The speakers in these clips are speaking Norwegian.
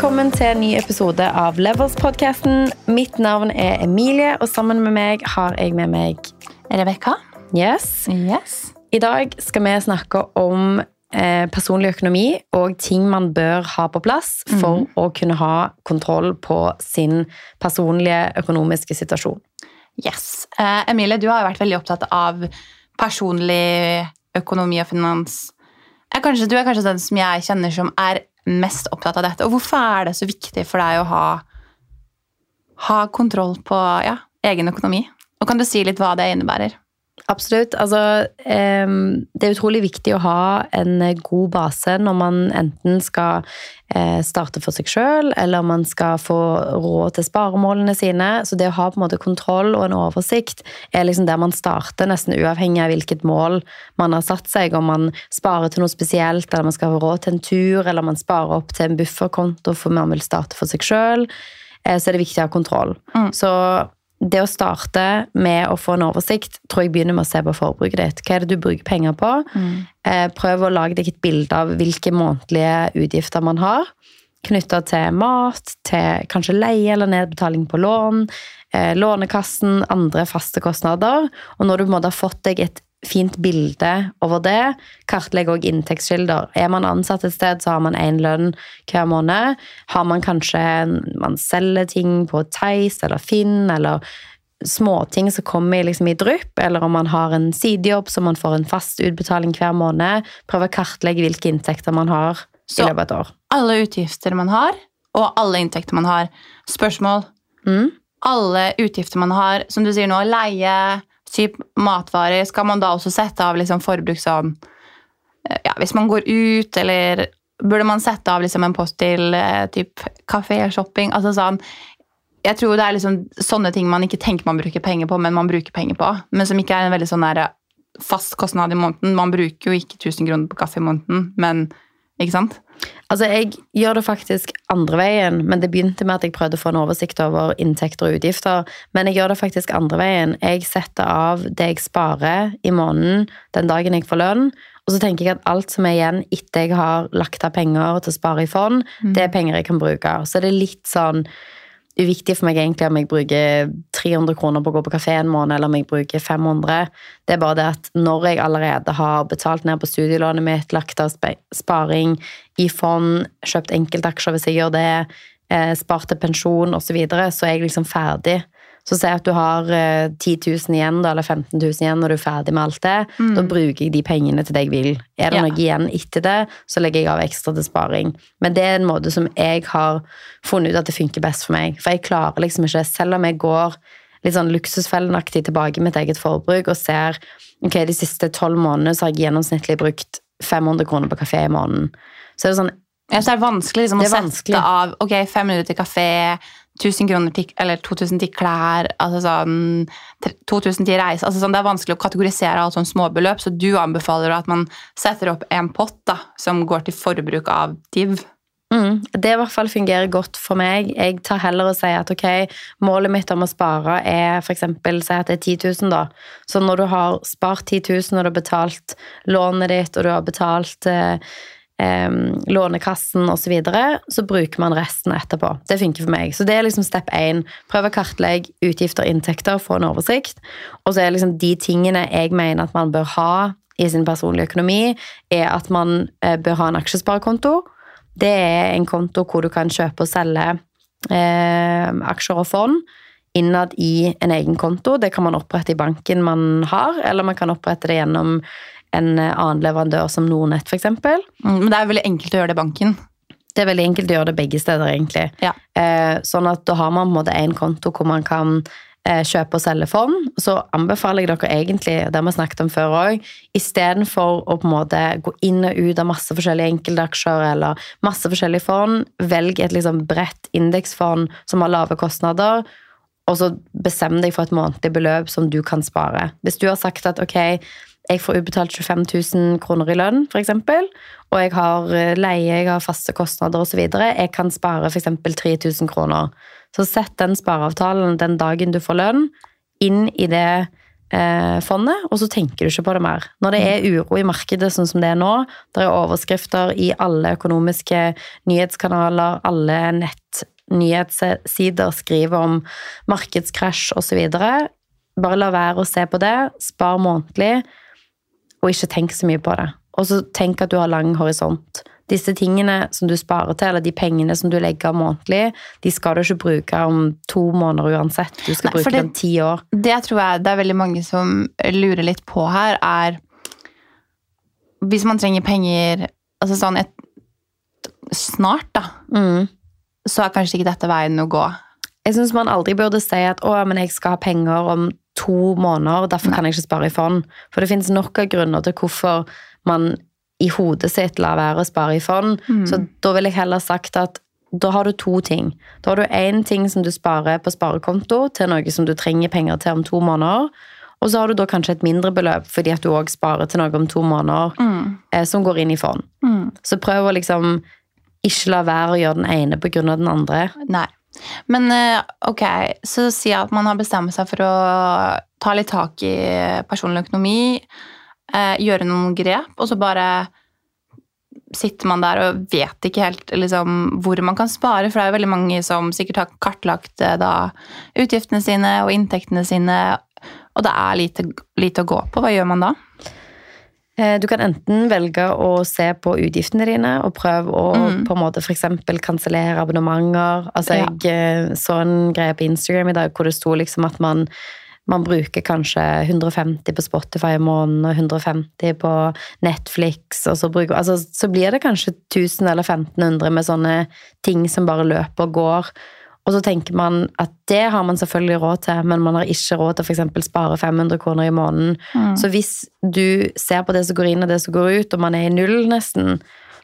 Velkommen til en ny episode av Levels-podkasten. Mitt navn er Emilie, og sammen med meg har jeg med meg Rebekka. Yes. Yes. I dag skal vi snakke om eh, personlig økonomi og ting man bør ha på plass for å kunne ha kontroll på sin personlige økonomiske situasjon. yes. Eh, Emilie, du har jo vært veldig opptatt av personlig økonomi og finans. Er kanskje, du er kanskje den som jeg kjenner som er mest opptatt av dette. Og hvorfor er det så viktig for deg å ha, ha kontroll på ja, egen økonomi? Og kan du si litt hva det innebærer? Absolutt. Altså, det er utrolig viktig å ha en god base når man enten skal eh, starte for seg sjøl, eller man skal få råd til sparemålene sine. Så det å ha på en måte kontroll og en oversikt er liksom der man starter, nesten uavhengig av hvilket mål man har satt seg. Om man sparer til noe spesielt, eller man skal ha råd til en tur, eller man sparer opp til en bufferkonto for man vil starte for seg sjøl, så er det viktig å ha kontroll. Mm. Så det å starte med å få en oversikt, tror jeg begynner med å se på forbruket ditt. Hva er det du bruker penger på? Mm. Prøv å lage deg et bilde av hvilke månedlige utgifter man har. Knytta til mat, til kanskje leie eller nedbetaling på lån, eh, Lånekassen, andre faste kostnader. Og når du på en måte har fått deg et fint bilde over det, kartlegg òg inntektskilder. Er man ansatt et sted, så har man én lønn hver måned. Har man kanskje Man selger ting på Theis eller Finn, eller småting som kommer liksom i drypp, eller om man har en sidejobb så man får en fast utbetaling hver måned. Prøv å kartlegge hvilke inntekter man har Så- i løpet av et år. Alle utgifter man har, og alle inntekter man har. Spørsmål. Mm. alle utgifter man har, som du sier nå, leie, typ matvarer, skal man da også sette av liksom forbruk som eh, ja, Hvis man går ut, eller burde man sette av liksom en post til eh, typ kafé-shopping? Altså sånn Jeg tror det er liksom sånne ting man ikke tenker man bruker penger på, men man bruker penger på. Men som ikke er en veldig sånn fast kostnad i måneden. Man bruker jo ikke 1000 kroner på kaffe i måneden, men ikke sant? Altså, Jeg gjør det faktisk andre veien, men det begynte med at jeg prøvde å få en oversikt over inntekter og utgifter. Men jeg gjør det faktisk andre veien. Jeg setter av det jeg sparer i måneden den dagen jeg får lønn. Og så tenker jeg at alt som er igjen etter jeg har lagt av penger til å spare i fond, det er penger jeg kan bruke. Så det er litt sånn uviktig for meg egentlig om jeg bruker 300 kroner på å gå på kafé en måned, eller om jeg bruker 500. Det er bare det at når jeg allerede har betalt ned på studielånet mitt, lagt av sparing i fond, kjøpt enkeltaksjer hvis jeg gjør det, eh, spart til pensjon osv., så, videre, så er jeg liksom ferdig. Så si at du har eh, 10 000 igjen, eller 15 000 igjen når du er ferdig med alt det. Da bruker jeg de pengene til det jeg vil. Er det Ja. noe igjen etter det, så legger jeg av ekstra til sparing. Men det er en måte som jeg har funnet ut at det funker best for meg. For jeg klarer liksom ikke, selv om jeg går litt sånn luksusfellenaktig tilbake i mitt eget forbruk og ser ok, de siste tolv månedene så har jeg gjennomsnittlig brukt 500 kroner på kafé i måneden. Så er det sånn, Ja, så det er vanskelig liksom, Det å er sette av ok, 500 til kafé, 1000 kroner til, eller 2000 til klær, altså sånn, 2000 til reise. Altså sånn, det er vanskelig å kategorisere alt sånn småbeløp, så du anbefaler at man setter opp en pott da, som går til forbruk av div. Mm, det i hvert fall fungerer godt for meg. Jeg tar heller og sier at ok, målet mitt om å spare er eksempel, si at det er 10 000 da. Så når du har spart 10 000, og du har betalt lånet ditt, og du har betalt eh, em, lånekassen og så videre, så bruker man resten etterpå. Det funker for meg. Så det er liksom step 1. Prøv å kartlegge utgifter og inntekter, få en oversikt. Og så er liksom de tingene jeg mener at man bør ha i sin personlige økonomi, er at man eh, bør ha en aksjesparekonto. Det er en konto hvor du kan kjøpe og selge eh, aksjer og fond innad i en egen konto. Det kan man opprette i banken man har, eller man kan opprette det gjennom en eh, annen leverandør som Nordnett f.eks. Mm, Men det er veldig enkelt å gjøre det i banken. Det er veldig enkelt å gjøre det begge steder, egentlig. Ja. Eh, sånn at da har man på en måte en konto hvor man kan eh, kjøpe og selge fond. Så anbefaler jeg dere egentlig, det har vi snakket om før òg, istedenfor å på en måte gå inn og ut av masse forskjellige enkeltaksjer eller masse forskjellige fond, velg et liksom bredt indeksfond som har lave kostnader. Og så bestem deg for et månedlig beløp som du kan spare. Hvis du har sagt at ok, jeg får ubetalt 25 000 kroner i lønn, eksempel, og jeg har eh, leie, jeg har faste kostnader osv. Jeg kan spare f.eks. 3000 kroner. Så sett den spareavtalen den dagen du får lønn, inn i det eh, fondet, og så tenker du ikke på det mer. Når det er uro i markedet sånn som det er nå, det er overskrifter i alle økonomiske nyhetskanaler, alle nettnyhetssider skriver om markedskrasj osv. Bare la være å se på det, spar månedlig, og ikke tenk så mye på det. Og så tenk at du har lang horisont. Disse tingene som du sparer til, eller de pengene som du legger av månedlig, de skal du ikke bruke om to måneder uansett. Du skal Nei, bruke det- dem ti år. Det tror jeg det er veldig mange som lurer litt på her, er Hvis man trenger penger altså sånn et, snart, da, Mm. så er kanskje ikke dette veien å gå. Jeg syns man aldri burde si at å, men jeg skal ha penger om to måneder, derfor kan jeg ikke spare i fond. For det finnes nok av grunner til hvorfor man i hodet sitt lar være å spare i fond. Så da vil jeg heller sagt at da har du to ting. Da har du én ting som du sparer på sparekonto til noe som du trenger penger til om to måneder. Og så har du da kanskje et mindre beløp fordi at du òg sparer til noe om to måneder eh, som går inn i fond. Mm. Så prøv å liksom ikke la være å gjøre den ene av den andre. Nei. Men eh, ok, så si at man har bestemt seg for å ta litt tak i personlig økonomi, eh, gjøre noen grep, og så bare sitter man der og vet ikke helt liksom, hvor man kan spare, for det er jo veldig mange som sikkert har kartlagt eh, da, utgiftene sine og inntektene sine, og det er lite, lite å gå på. Hva gjør man da? Eh, Du kan enten velge å se på utgiftene dine og prøve å Mm. på en måte eksempel kansellere abonnementer. Altså, Jeg ja. så en greie på Instagram i dag hvor det sto liksom at man, man bruker kanskje 150 på Spotify i måneden og 150 på Netflix, og så, bruker, altså, så blir det kanskje 1000 eller 1500 med sånne ting som bare løper og går. Og så tenker man at det har man selvfølgelig råd til, men man har ikke råd til å f.eks. spare 500 kroner i måneden. Så hvis du ser på det som går inn og det som går ut, og man er i null nesten,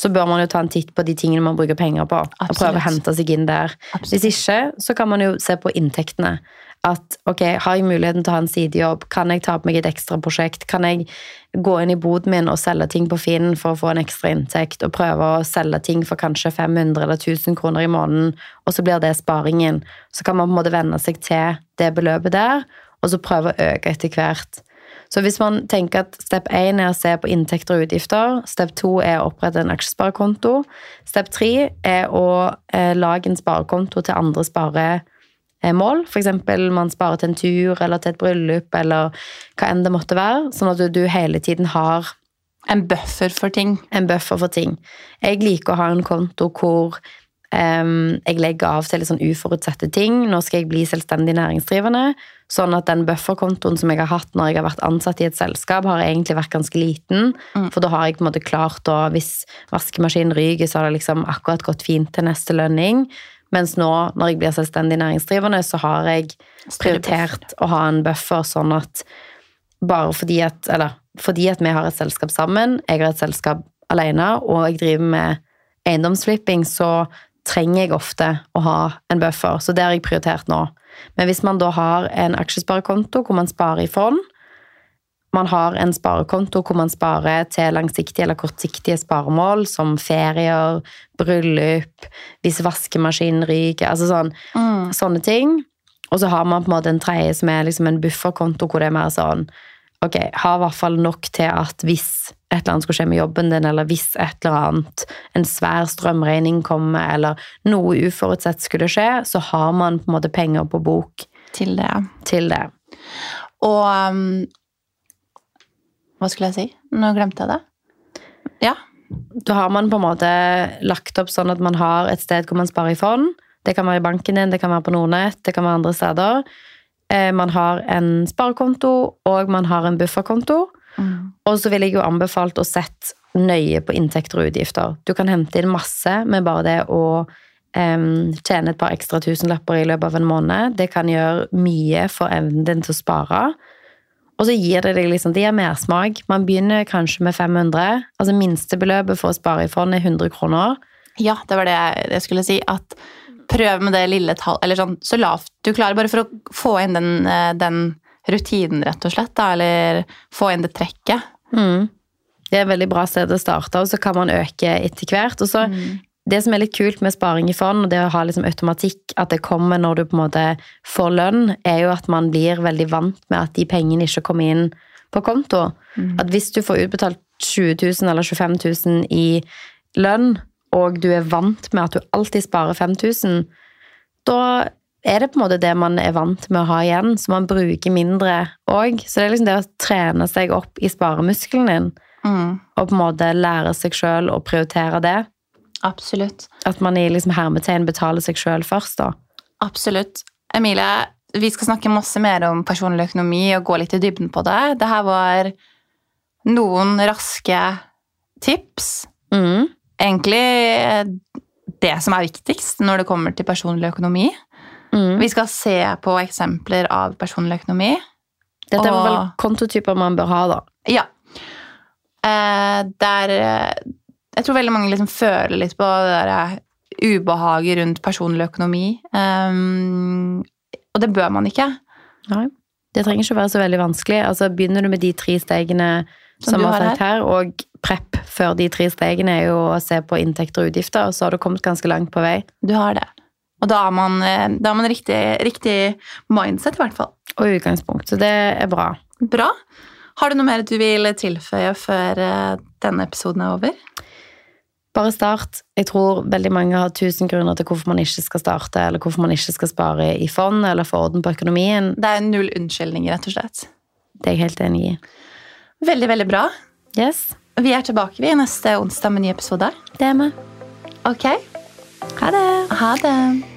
så bør man jo ta en titt på de tingene man bruker penger på, og prøve å hente seg inn der. Absolutt. Hvis ikke, så kan man jo se på inntektene. At ok, har jeg muligheten til å ha en sidejobb? Kan jeg ta på meg et ekstra prosjekt? Kan jeg gå inn i boden min og selge ting på Finn for å få en ekstra inntekt? Og prøve å selge ting for kanskje 500 eller 1000 kroner i måneden, og så blir det sparingen. Så kan man på en måte venne seg til det beløpet der, og så prøve å øke etter hvert. Så hvis man tenker at step 1 er å se på inntekter og utgifter, step 2 er å opprette en aksjesparekonto, step 3 er å eh, lage en sparekonto til andre sparemål. For eksempel man sparer til en tur eller til et bryllup eller hva enn det måtte være, sånn at du, du hele tiden har En buffer for ting. en buffer for ting. Jeg liker å ha en konto hvor jeg legger av til litt sånn uforutsette ting. Nå skal jeg bli selvstendig næringsdrivende, sånn at den bufferkontoen som jeg har hatt når jeg har vært ansatt i et selskap, har egentlig vært ganske liten. For da har jeg på en måte klart å Hvis vaskemaskinen ryker, så har det liksom akkurat gått fint til neste lønning. Mens nå, når jeg blir selvstendig næringsdrivende, så har jeg prioritert å ha en buffer sånn at bare fordi at Eller fordi at vi har et selskap sammen, jeg har et selskap alene, og jeg driver med eiendomsflipping, så trenger jeg ofte å ha en buffer. Så det har jeg prioritert nå. Men hvis man da har en aksjesparekonto hvor man sparer i fond, man har en sparekonto hvor man sparer til langsiktige eller kortsiktige sparemål, som ferier, bryllup, hvis vaskemaskinen ryker, altså sånn, Mm. sånne ting. Og så har man på en måte en tredje som er liksom en bufferkonto, hvor det er mer sånn Ok, ha i hvert fall nok til at hvis et eller annet skulle skje med jobben din, eller hvis et eller annet, en svær strømregning kommer, eller noe uforutsett skulle skje, så har man på en måte penger på bok Til det. til det. Og um, Hva skulle jeg si? Nå glemte jeg det. Ja. Da har man på en måte lagt opp sånn at man har et sted hvor man sparer i fond. Det kan være i banken din, det kan være på Nordnett, det kan være andre steder. Eh, Man har en sparekonto, og man har en bufferkonto. Og så vil jeg jo anbefalt å sette nøye på inntekter og utgifter. Du kan hente inn masse med bare det å um, tjene et par ekstra tusenlapper i løpet av en måned. Det kan gjøre mye for evnen din til å spare. Og så gir det deg liksom, det gir mersmak. Man begynner kanskje med 500. Altså minstebeløpet for å spare i fond er 100 kroner. Ja, det var det jeg skulle si. At prøv med det lille tall, eller sånn så lavt du klarer, bare for å få inn den, eh, den rutinen, rett og slett. Da, eller få inn det trekket. Mm. Det er et veldig bra sted å starte, og så kan man øke etter hvert. Og så, det som er litt kult med sparing i fond, og det å ha liksom automatikk, at det kommer når du på en måte får lønn, er jo at man blir veldig vant med at de pengene ikke kommer inn på konto. At hvis du får utbetalt 20 000 eller 25 000 i lønn, og du er vant med at du alltid sparer 5000, da er det på en måte det man er vant med å ha igjen, så man bruker mindre òg. Så det er liksom det å trene seg opp i sparemuskelen din, Mm, og på en måte lære seg sjøl å prioritere det. absolutt. At man i liksom hermetegn betaler seg sjøl først, da. Absolutt. Emilie, vi skal snakke masse mer om personlig økonomi og gå litt i dybden på det. Det her var noen raske tips. Mm. Egentlig det som er viktigst når det kommer til personlig økonomi. Mm. Vi skal se på eksempler av personlig økonomi. Dette er vel kontotyper man bør ha, da. Ja. Eh, der eh, Jeg tror veldig mange liksom føler litt på det der eh, ubehaget rundt personlig økonomi. Um, og det bør man ikke. Nei. Det trenger ikke å være så veldig vanskelig. Altså, begynner du med de tre stegene Som som har har sagt her, og prep før de tre stegene er jo å se på inntekter og utgifter, så har du kommet ganske langt på vei. Du har det. Og da har man, eh, da har man riktig, riktig mindset, i hvert fall. Og utgangspunkt. Så det er bra. Bra. Har du noe mer du vil tilføye før eh, denne episoden er over? Bare start. Jeg tror veldig mange har tusen grunner til hvorfor man ikke skal starte, eller hvorfor man ikke skal spare i fond, eller få orden på økonomien. Det er null unnskyldninger, rett og slett. Det er jeg helt enig i. Veldig, veldig bra. Yes, Vi er tilbake vi neste onsdag med ny episode. det er vi. Ok, Ha det! ha det.